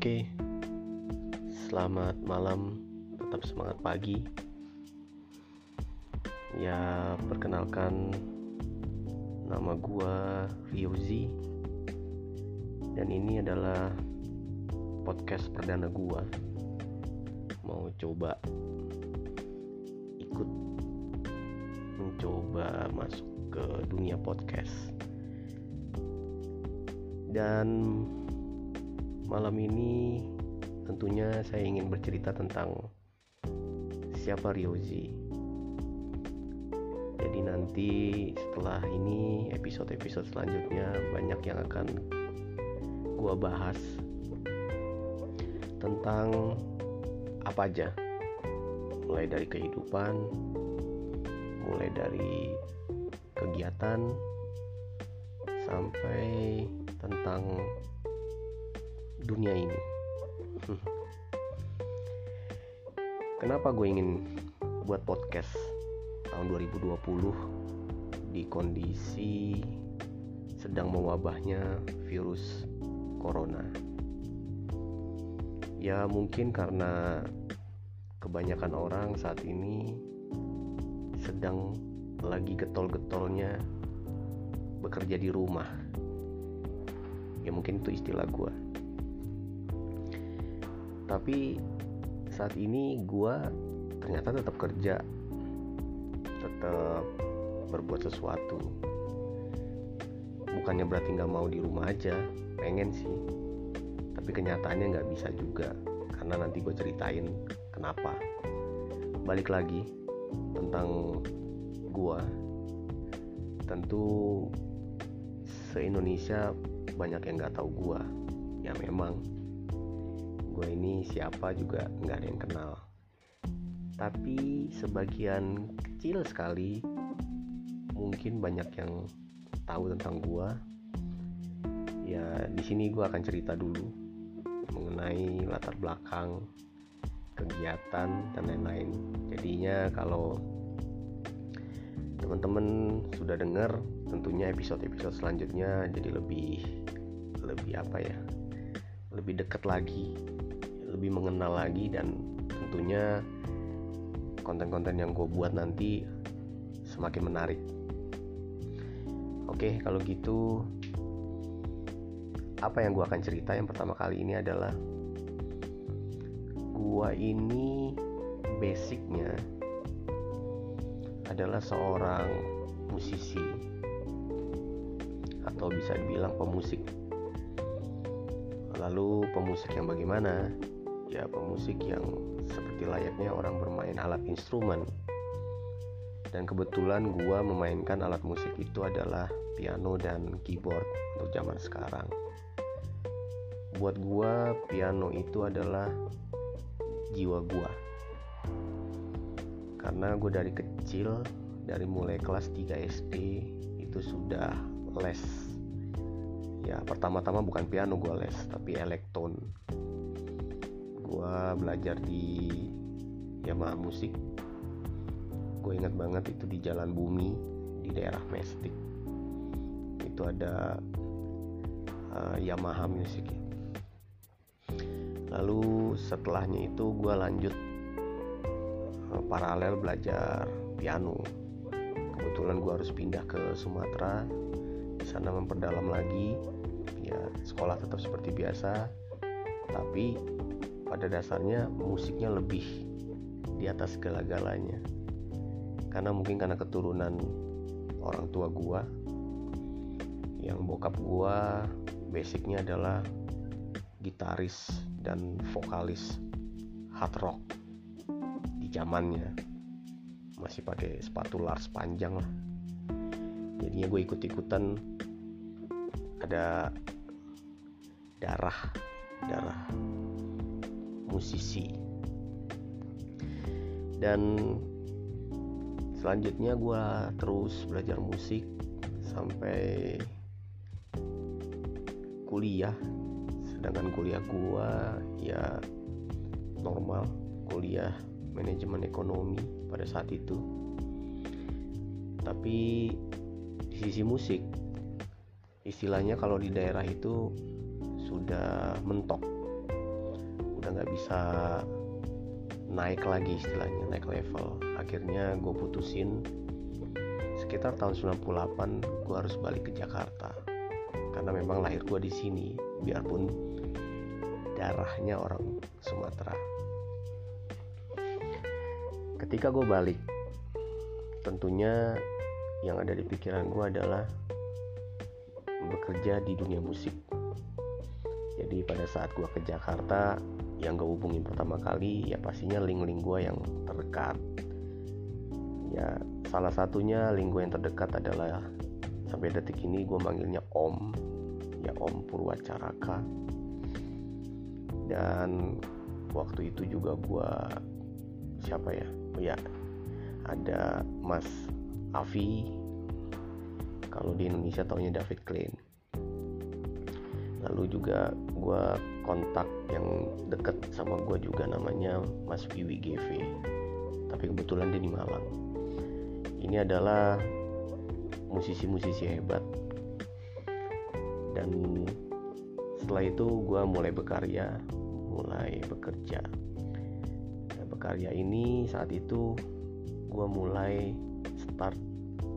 Oke, selamat malam, tetap semangat pagi. Ya, perkenalkan nama gua Riozi dan ini adalah podcast perdana gua. Mau coba ikut mencoba masuk ke dunia podcast. Dan Malam ini tentunya saya ingin bercerita tentang siapa Ryozi. Jadi nanti setelah ini episode-episode selanjutnya banyak yang akan gua bahas tentang apa aja. Mulai dari kehidupan, mulai dari kegiatan sampai tentang dunia ini. Kenapa gue ingin buat podcast tahun 2020 di kondisi sedang mewabahnya virus corona? Ya mungkin karena kebanyakan orang saat ini sedang lagi getol-getolnya bekerja di rumah. Ya mungkin itu istilah gue tapi saat ini gue ternyata tetap kerja. Tetap berbuat sesuatu. Bukannya berarti nggak mau di rumah aja pengen sih. Tapi kenyataannya nggak bisa juga karena nanti gue ceritain kenapa. Balik lagi tentang gue tentu se Indonesia banyak yang nggak tahu gue ya memang gue ini siapa juga nggak ada yang kenal. Tapi sebagian kecil sekali mungkin banyak yang tahu tentang gue ya di sini gue akan cerita dulu mengenai latar belakang kegiatan dan lain-lain. Jadinya kalau teman-teman sudah dengar tentunya episode-episode selanjutnya jadi lebih lebih apa ya lebih dekat lagi lebih mengenal lagi dan tentunya konten-konten yang gue buat nanti semakin menarik. Oke kalau gitu apa yang gue akan cerita? Yang pertama kali ini adalah gue ini basicnya adalah seorang musisi atau bisa dibilang pemusik. Lalu pemusik yang bagaimana ya pemusik yang seperti layaknya orang bermain alat instrumen. Dan kebetulan gua memainkan alat musik itu adalah piano dan keyboard untuk zaman sekarang. Buat gua piano itu adalah jiwa gua. Karena gue dari kecil dari mulai kelas 3 SD itu sudah les. Ya pertama-tama bukan piano gue les tapi elektron gue belajar di Yamaha Musik gue ingat banget itu di Jalan Bumi di daerah Mestik. Itu ada uh, Yamaha Music ya. lalu setelahnya itu gue lanjut uh, paralel belajar piano. Kebetulan gue harus pindah ke Sumatera di sana memperdalam lagi. Ya sekolah tetap seperti biasa tapi pada dasarnya musiknya lebih di atas segala-galanya. Karena mungkin karena keturunan orang tua gua yang bokap gua basicnya adalah gitaris dan vokalis hard rock di zamannya. Masih pakai sepatu Lars panjang lah. Jadinya gue ikut-ikutan. Ada darah darah musisi dan selanjutnya gue terus belajar musik sampai kuliah. Sedangkan kuliah gue ya normal kuliah manajemen ekonomi pada saat itu. Tapi di sisi musik istilahnya kalau di daerah itu sudah mentok nggak bisa naik lagi istilahnya naik level. Akhirnya gue putusin. Sekitar tahun 98 gue harus balik ke Jakarta. Karena memang lahir gue di sini biarpun darahnya orang Sumatera. Ketika gue balik tentunya yang ada di pikiran gue adalah bekerja di dunia musik. Jadi pada saat gue ke Jakarta yang gue hubungin pertama kali ya pastinya link-link gue yang terdekat. Ya salah satunya link gue yang terdekat adalah sampai detik ini gue manggilnya Om. Ya Om Purwacaraka. Dan waktu itu juga gue siapa ya? Oh ya ada Mas Avi kalau di Indonesia taunya David Klein lalu juga gue kontak yang deket sama gue juga namanya Mas Wiwi GV tapi kebetulan dia di Malang. Ini adalah musisi-musisi hebat. Dan setelah itu gue mulai berkarya mulai bekerja. Dan berkarya ini saat itu gue mulai start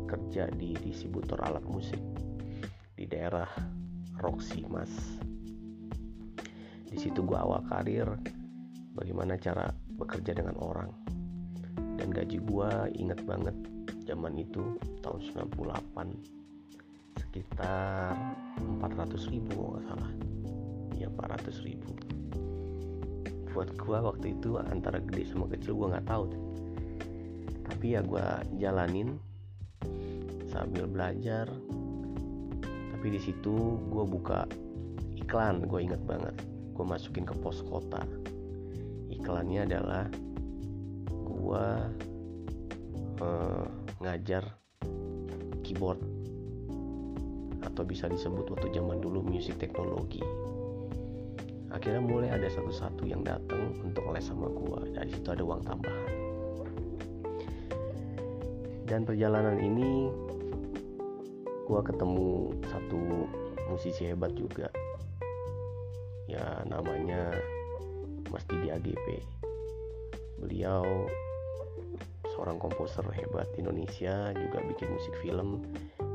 kerja di distributor alat musik di daerah Roxy Mas. Di situ gue awal karir bagaimana cara bekerja dengan orang. Dan gaji gue inget banget zaman itu tahun 98 sekitar 400 ribu nggak salah. Ya 400 ribu. Buat gue waktu itu antara gede sama kecil gue nggak tahu. Tapi ya gue jalanin sambil belajar tapi di situ gue buka iklan gue inget banget. Gue masukin ke pos kota. Iklannya adalah gue uh, ngajar keyboard. Atau bisa disebut waktu zaman dulu musik teknologi akhirnya mulai ada satu-satu yang datang untuk les sama gue dari situ ada uang tambahan. Dan perjalanan ini gue ketemu satu musisi hebat juga. Ya namanya Mas Didi AGP beliau seorang komposer hebat Indonesia juga bikin musik film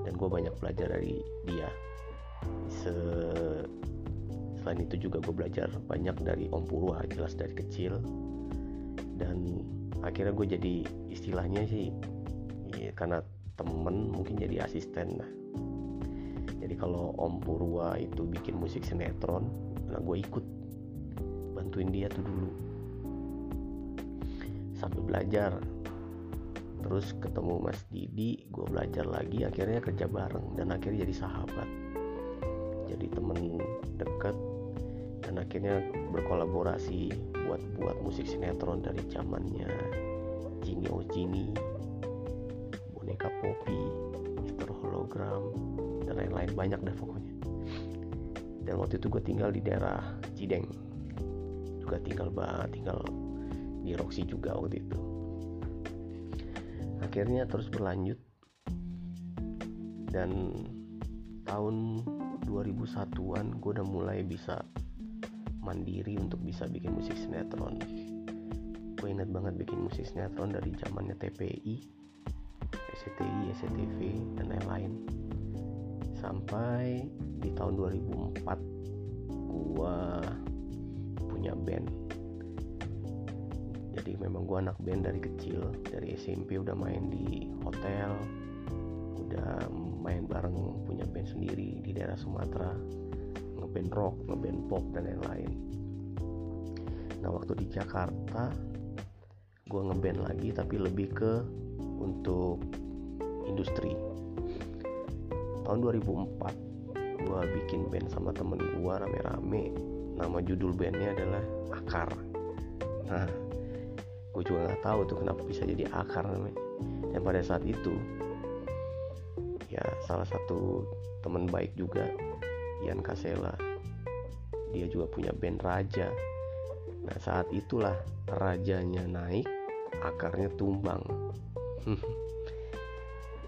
dan gue banyak belajar dari dia. Se selain itu juga gue belajar banyak dari Om Purwa jelas dari kecil. Dan akhirnya gue jadi istilahnya sih ya, karena temen mungkin jadi asisten lah jadi kalau Om Purwa itu bikin musik sinetron nah gue ikut. Bantuin dia tuh dulu. Sambil belajar. Terus ketemu Mas Didi gue belajar lagi akhirnya kerja bareng dan akhirnya jadi sahabat. Jadi temen deket dan akhirnya berkolaborasi buat buat musik sinetron dari zamannya Jini Ojini boneka Poppy Mister Hologram dan lain-lain. Banyak dah pokoknya. Dan waktu itu gue tinggal di daerah Cideng. Juga tinggal bah tinggal di Roxy juga waktu itu. Akhirnya terus berlanjut. Dan tahun 2001-an gue udah mulai bisa mandiri untuk bisa bikin musik sinetron. Gue inget banget bikin musik sinetron dari zamannya TPI SCTI, SCTV dan lain-lain sampai di tahun 2004 gua punya band. Jadi memang gua anak band dari kecil dari SMP udah main di hotel udah main bareng punya band sendiri di daerah Sumatera. Ngeband rock, ngeband pop dan lain-lain. Nah waktu di Jakarta gue ngeband lagi tapi lebih ke untuk industri tahun 2004 gue bikin band sama temen gue rame-rame. Nama judul bandnya adalah Akar. Nah gue juga nggak tahu tuh kenapa bisa jadi Akar namanya. Dan pada saat itu ya salah satu temen baik juga Ian Kasela dia juga punya band Raja. Nah saat itulah rajanya naik akarnya tumbang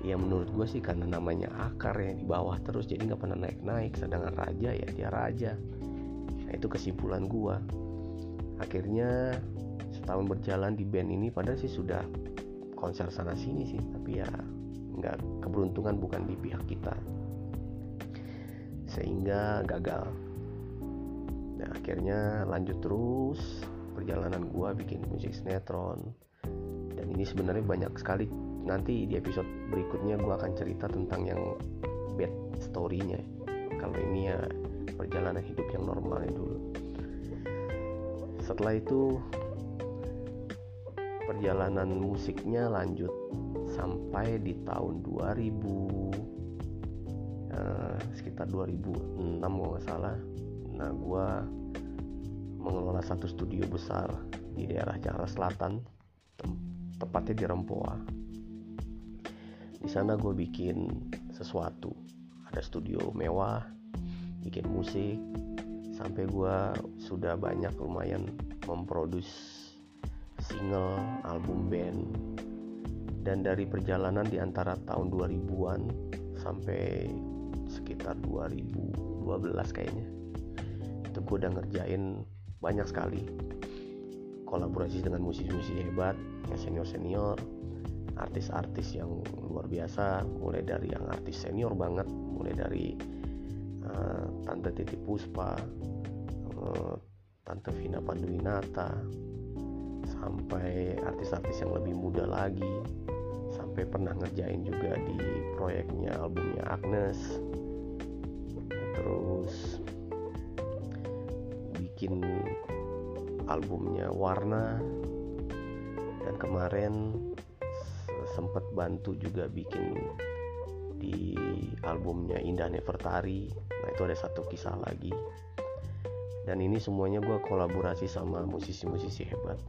ya menurut gue sih karena namanya akar ya di bawah terus jadi nggak pernah naik naik sedangkan raja ya dia raja. Nah itu kesimpulan gue akhirnya setahun berjalan di band ini padahal sih sudah konser sana sini sih tapi ya nggak keberuntungan bukan di pihak kita. Sehingga gagal. Nah akhirnya lanjut terus perjalanan gua bikin musik sinetron. Dan ini sebenarnya banyak sekali nanti di episode berikutnya gua akan cerita tentang yang bad story-nya. Kalau ini ya perjalanan hidup yang normalnya dulu setelah itu perjalanan musiknya lanjut sampai di tahun 2000 eh, sekitar 2006 kalau nggak salah. Nah gue mengelola satu studio besar di daerah Jakarta Selatan tepatnya di Rempoa di sana gue bikin sesuatu. Ada studio mewah bikin musik. Sampai gue sudah banyak lumayan memproduksi single album band. Dan dari perjalanan di antara tahun 2000-an sampai sekitar 2012 kayaknya itu gue udah ngerjain banyak sekali kolaborasi dengan musisi-musisi hebat yang senior-senior artis-artis yang luar biasa mulai dari yang artis senior banget mulai dari uh, Tante Titi Puspa uh, Tante Vina Panduwinata sampai artis-artis yang lebih muda lagi sampai pernah ngerjain juga di proyeknya albumnya Agnes. Terus bikin albumnya Warna dan kemarin sempat bantu juga bikin di albumnya Indah Nevertari nah itu ada satu kisah lagi. Dan ini semuanya gue kolaborasi sama musisi-musisi hebat.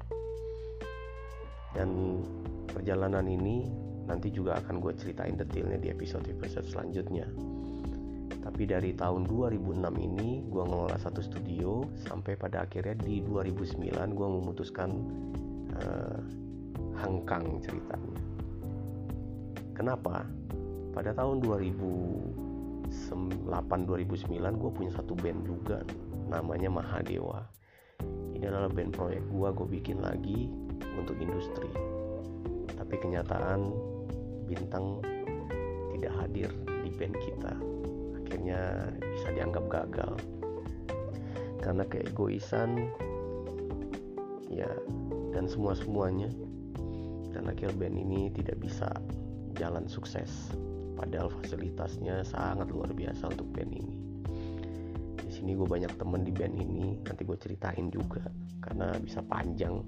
Dan perjalanan ini nanti juga akan gue ceritain detailnya di episode-episode selanjutnya. Tapi dari tahun 2006 ini gue ngelola satu studio sampai pada akhirnya di 2009 gue memutuskan uh, hangkang ceritanya Kenapa? Pada tahun 2008-2009 gue punya satu band juga namanya Mahadewa. Ini adalah band proyek gue, gue bikin lagi untuk industri. Tapi kenyataan bintang tidak hadir di band kita. Akhirnya bisa dianggap gagal. Karena keegoisan ya dan semua-semuanya dan akhir band ini tidak bisa jalan sukses. Padahal fasilitasnya sangat luar biasa untuk band ini. Di sini gue banyak temen di band ini nanti gue ceritain juga karena bisa panjang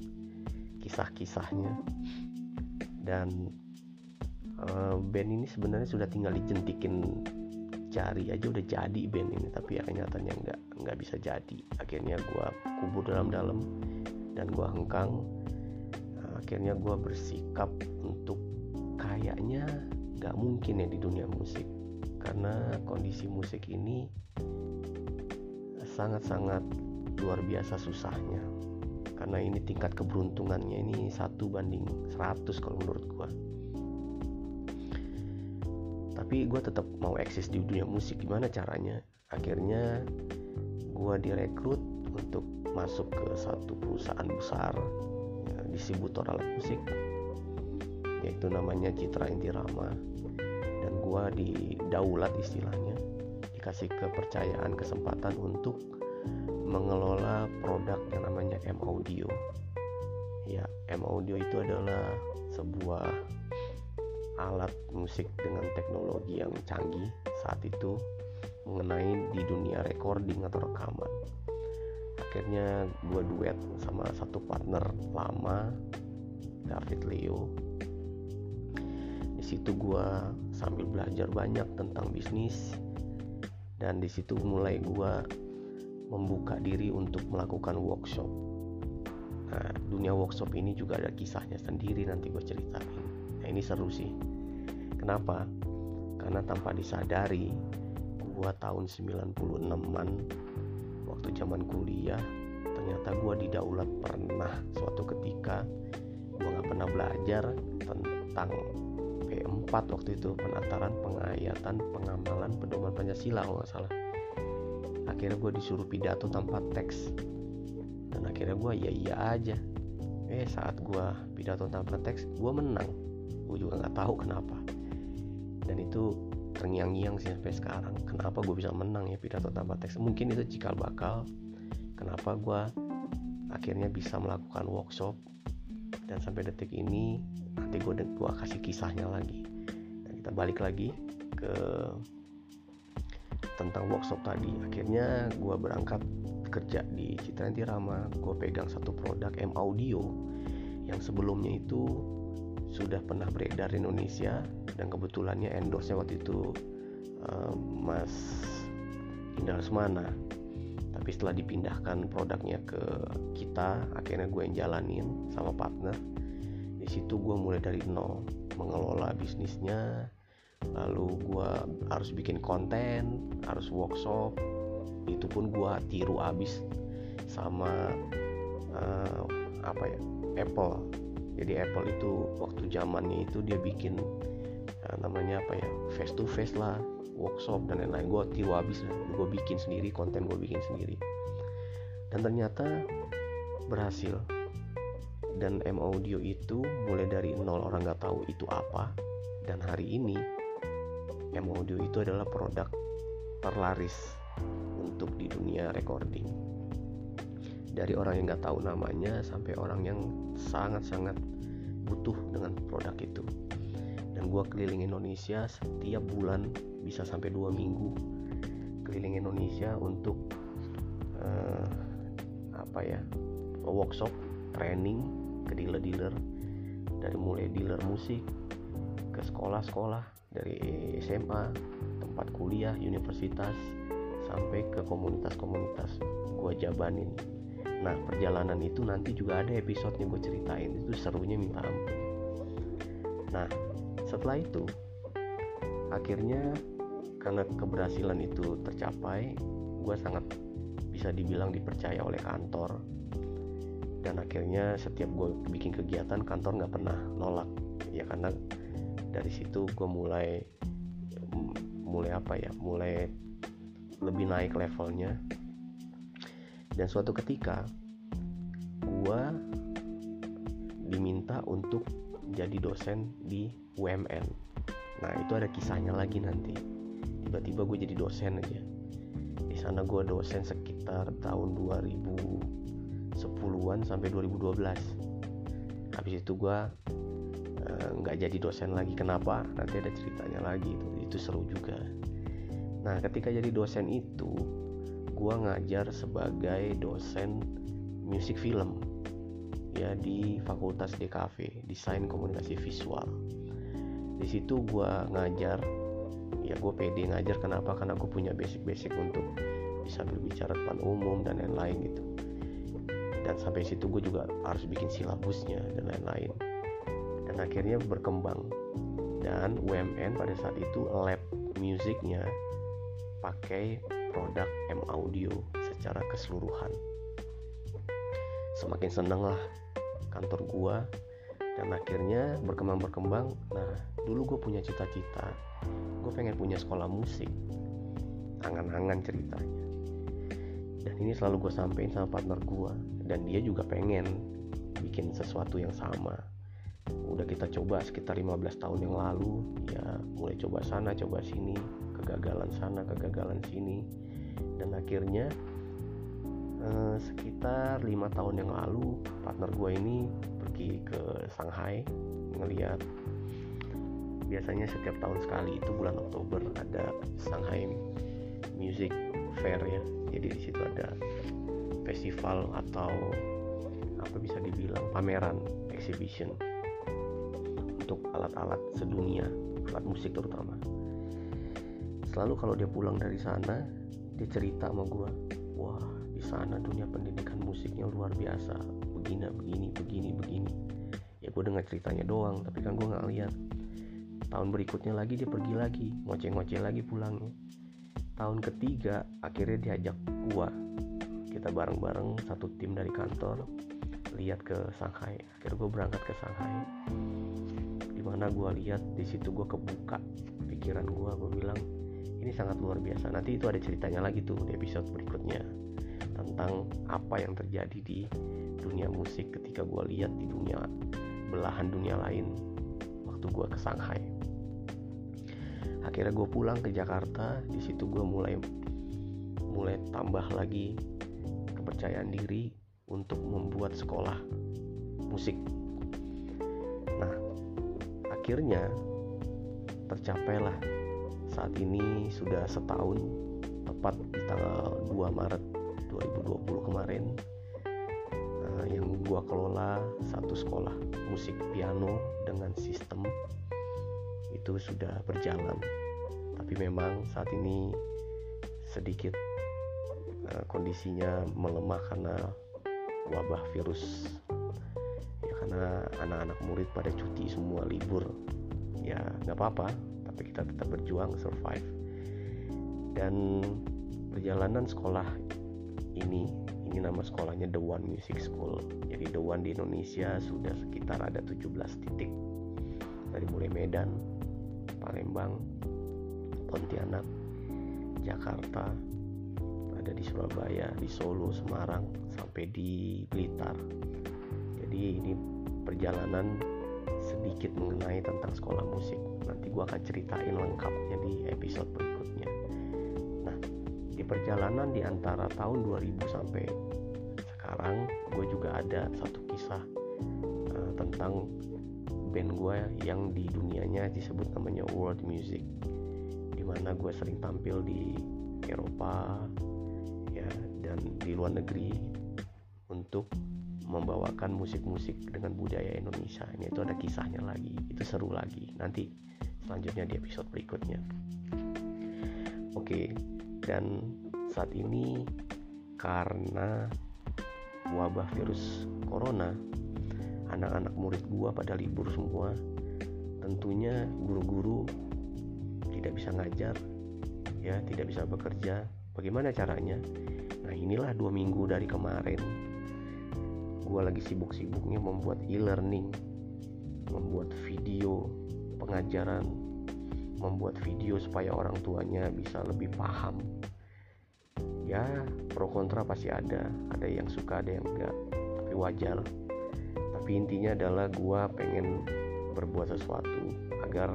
kisah-kisahnya. Dan uh, band ini sebenarnya sudah tinggal dijentikin cari aja udah jadi band ini tapi ya kenyataannya nggak nggak bisa jadi. Akhirnya gue kubur dalam-dalam dan gue hengkang. Akhirnya gue bersikap untuk kayaknya nggak mungkin ya di dunia musik. Karena kondisi musik ini sangat-sangat luar biasa susahnya. Karena ini tingkat keberuntungannya ini satu banding 100 kalau menurut gua. Tapi gue tetap mau eksis di dunia musik. Gimana caranya? Akhirnya gue direkrut untuk masuk ke satu perusahaan besar ya, distributor alat musik yaitu namanya Citra Intirama dan gua di daulat istilahnya dikasih kepercayaan kesempatan untuk mengelola produk yang namanya M Audio. Ya M Audio itu adalah sebuah alat musik dengan teknologi yang canggih saat itu mengenai di dunia recording atau rekaman. Akhirnya gue duet sama satu partner lama David Leo di situ gue sambil belajar banyak tentang bisnis. Dan di situ mulai gue membuka diri untuk melakukan workshop. Nah dunia workshop ini juga ada kisahnya sendiri nanti gue ceritain. Nah ini seru sih. Kenapa? Karena tanpa disadari gue tahun 96an waktu zaman kuliah ternyata gue di daulat pernah suatu ketika gue nggak pernah belajar tentang P4 waktu itu penataran pengayatan pengamalan pedoman Pancasila kalau nggak salah. Akhirnya gue disuruh pidato tanpa teks. Dan akhirnya gue ya iya aja. Eh saat gue pidato tanpa teks gue menang. Gue juga nggak tahu kenapa. Dan itu terngiang-ngiang sih sampai sekarang. Kenapa gue bisa menang ya pidato tanpa teks? Mungkin itu cikal bakal. Kenapa gue akhirnya bisa melakukan workshop? Dan sampai detik ini nanti gue gua kasih kisahnya lagi kita balik lagi ke tentang workshop tadi. Akhirnya gue berangkat kerja di Citra Rama. Gue pegang satu produk M Audio yang sebelumnya itu sudah pernah beredar di Indonesia dan kebetulannya endorse-nya waktu itu uh, Mas Indra Semana tapi setelah dipindahkan produknya ke kita akhirnya gue yang jalanin sama partner. Di situ gue mulai dari nol mengelola bisnisnya lalu gue harus bikin konten harus workshop. Itu pun gua tiru abis sama uh, apa ya Apple. Jadi Apple itu waktu zamannya itu dia bikin uh, namanya apa ya face to face lah workshop dan lain-lain. Gue tiru abis gue bikin sendiri konten gue bikin sendiri. Dan ternyata berhasil. Dan M Audio itu mulai dari nol orang nggak tahu itu apa. Dan hari ini M Audio itu adalah produk terlaris untuk di dunia recording. Dari orang yang nggak tahu namanya sampai orang yang sangat-sangat butuh dengan produk itu. Dan gue keliling Indonesia setiap bulan bisa sampai dua minggu keliling Indonesia untuk uh, apa ya workshop training ke dealer-dealer dari mulai dealer musik sekolah-sekolah dari SMA tempat kuliah universitas sampai ke komunitas-komunitas gue jabanin. Nah perjalanan itu nanti juga ada episodenya gue ceritain. Itu serunya minta ampun. Nah setelah itu akhirnya karena keberhasilan itu tercapai gue sangat bisa dibilang dipercaya oleh kantor. Dan akhirnya setiap gue bikin kegiatan kantor nggak pernah nolak. Ya karena dari situ gue mulai mulai apa ya mulai lebih naik levelnya. Dan suatu ketika gua diminta untuk jadi dosen di UMN nah itu ada kisahnya lagi nanti. Tiba-tiba gue jadi dosen aja. Di sana gue dosen sekitar tahun 2010-an sampai 2012 habis itu gue nggak uh, jadi dosen lagi kenapa nanti ada ceritanya lagi itu itu seru juga Nah, ketika jadi dosen itu, gue ngajar sebagai dosen musik film ya di Fakultas DKV, Desain Komunikasi Visual. Di situ gue ngajar, ya gue pede ngajar kenapa? Karena gue punya basic-basic untuk bisa berbicara depan umum dan lain-lain gitu. Dan sampai situ gue juga harus bikin silabusnya dan lain-lain. Dan akhirnya berkembang. Dan UMN pada saat itu lab musiknya pakai produk M Audio secara keseluruhan. Semakin seneng lah kantor gua dan akhirnya berkembang-berkembang. Nah, dulu gue punya cita-cita, gue pengen punya sekolah musik. Angan-angan ceritanya. Dan ini selalu gue sampein sama partner gue dan dia juga pengen bikin sesuatu yang sama. Udah kita coba sekitar 15 tahun yang lalu, ya mulai coba sana, coba sini, kegagalan sana kegagalan sini. Dan akhirnya eh, sekitar lima tahun yang lalu partner gue ini pergi ke Shanghai ngeliat. Biasanya setiap tahun sekali itu bulan Oktober ada Shanghai Music Fair ya. Jadi di situ ada festival atau apa bisa dibilang pameran exhibition untuk alat-alat sedunia alat musik terutama. Selalu kalau dia pulang dari sana dia cerita sama gue wah di sana dunia pendidikan musiknya luar biasa. Begini begini begini begini. Ya gue dengar ceritanya doang tapi kan gue nggak lihat. Tahun berikutnya lagi dia pergi lagi ngoceh-ngoceh lagi pulangnya. Tahun ketiga akhirnya diajak gue kita bareng-bareng satu tim dari kantor lihat ke Shanghai. Akhirnya gue berangkat ke Shanghai di mana gue lihat di situ gue kebuka pikiran gue gue bilang ini sangat luar biasa. Nanti itu ada ceritanya lagi tuh di episode berikutnya tentang apa yang terjadi di dunia musik ketika gue lihat di dunia belahan dunia lain waktu gue ke Shanghai. Akhirnya gue pulang ke Jakarta di situ gue mulai mulai tambah lagi kepercayaan diri untuk membuat sekolah musik akhirnya tercapailah saat ini sudah setahun tepat di tanggal 2 Maret 2020 kemarin uh, yang gua kelola satu sekolah musik piano dengan sistem itu sudah berjalan. Tapi memang saat ini sedikit uh, kondisinya melemah karena wabah virus karena anak-anak murid pada cuti semua libur. Ya nggak apa-apa tapi kita tetap berjuang survive. Dan perjalanan sekolah ini ini nama sekolahnya The One Music School. Jadi The One di Indonesia sudah sekitar ada 17 titik. Dari mulai Medan Palembang Pontianak Jakarta ada di Surabaya di Solo Semarang sampai di Blitar. Jadi ini perjalanan sedikit mengenai tentang sekolah musik. Nanti gua akan ceritain lengkapnya di episode berikutnya. Di perjalanan di antara tahun 2000 sampai sekarang gue juga ada satu kisah uh, tentang band gue yang di dunianya disebut namanya world music di mana gue sering tampil di Eropa ya dan di luar negeri untuk membawakan musik-musik dengan budaya Indonesia. Ini itu ada kisahnya lagi itu seru lagi. Nanti selanjutnya di episode berikutnya. Oke dan saat ini karena wabah virus corona anak-anak murid gua pada libur semua. Tentunya guru-guru tidak bisa ngajar ya tidak bisa bekerja. Bagaimana caranya? Nah inilah dua minggu dari kemarin gua lagi sibuk-sibuknya membuat e-learning membuat video pengajaran membuat video supaya orang tuanya bisa lebih paham. Ya pro kontra pasti ada. Ada yang suka ada yang enggak. Tapi wajar. Tapi intinya adalah gua pengen berbuat sesuatu agar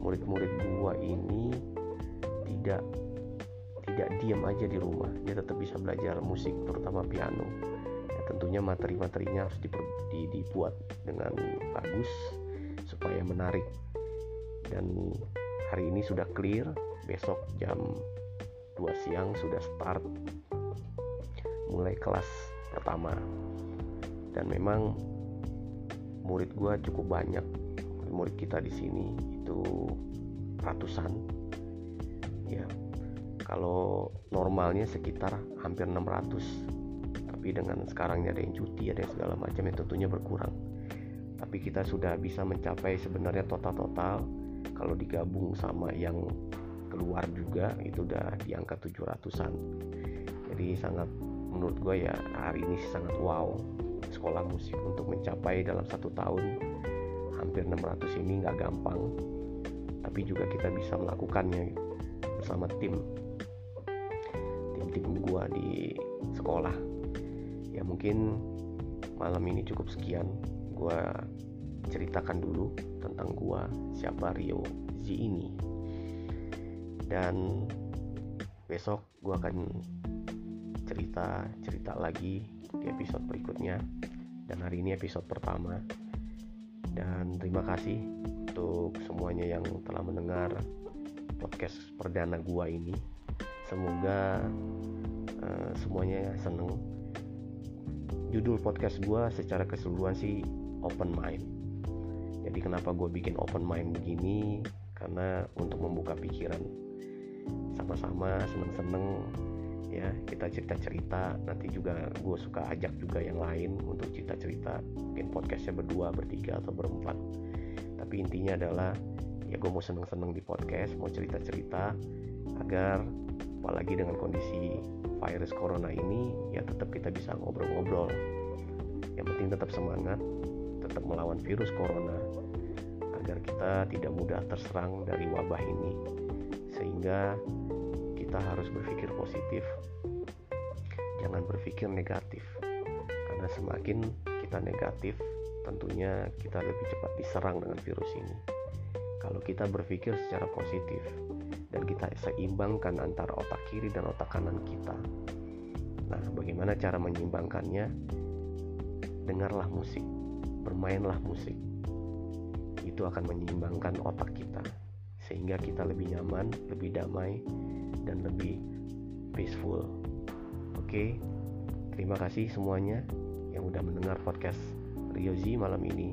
murid-murid gua ini tidak tidak diam aja di rumah. Dia tetap bisa belajar musik terutama piano tentunya materi-materinya harus dibuat dengan bagus supaya menarik. Dan hari ini sudah clear besok jam 2 siang sudah start mulai kelas pertama. Dan memang murid gue cukup banyak murid kita di sini itu ratusan. Ya kalau normalnya sekitar hampir 600 tapi dengan sekarangnya ada yang cuti ada yang segala macam yang tentunya berkurang. Tapi kita sudah bisa mencapai sebenarnya total-total. Kalau digabung sama yang keluar juga itu udah di angka 700an jadi sangat menurut gue ya hari ini sangat wow. Sekolah musik untuk mencapai dalam satu tahun hampir 600 ini nggak gampang. Tapi juga kita bisa melakukannya bersama tim. Tim-tim gue di sekolah ya mungkin malam ini cukup sekian. Gue ceritakan dulu tentang gua siapa Rio Z ini. Dan besok gua akan cerita cerita lagi di episode berikutnya. Dan hari ini episode pertama. Dan terima kasih untuk semuanya yang telah mendengar podcast perdana gua ini. Semoga uh, semuanya seneng judul podcast gua secara keseluruhan sih open mind. Jadi kenapa gue bikin open mind begini? Karena untuk membuka pikiran sama-sama seneng-seneng ya kita cerita-cerita nanti juga gue suka ajak juga yang lain untuk cerita-cerita mungkin podcastnya berdua bertiga atau berempat. Tapi intinya adalah ya gue mau seneng-seneng di podcast mau cerita-cerita agar apalagi dengan kondisi virus corona ini ya tetap kita bisa ngobrol-ngobrol. Yang penting tetap semangat tetap melawan virus corona agar kita tidak mudah terserang dari wabah ini. Sehingga kita harus berpikir positif. Jangan berpikir negatif. Karena semakin kita negatif tentunya kita lebih cepat diserang dengan virus ini. Kalau kita berpikir secara positif dan kita seimbangkan antara otak kiri dan otak kanan kita nah bagaimana cara menyeimbangkannya dengarlah musik bermainlah musik itu akan menyeimbangkan otak kita sehingga kita lebih nyaman, lebih damai, dan lebih peaceful. Oke, terima kasih semuanya yang udah mendengar podcast Riozi malam ini.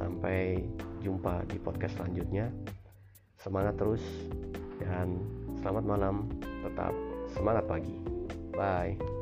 Sampai jumpa di podcast selanjutnya. Semangat terus dan selamat malam. Tetap semangat pagi. Bye.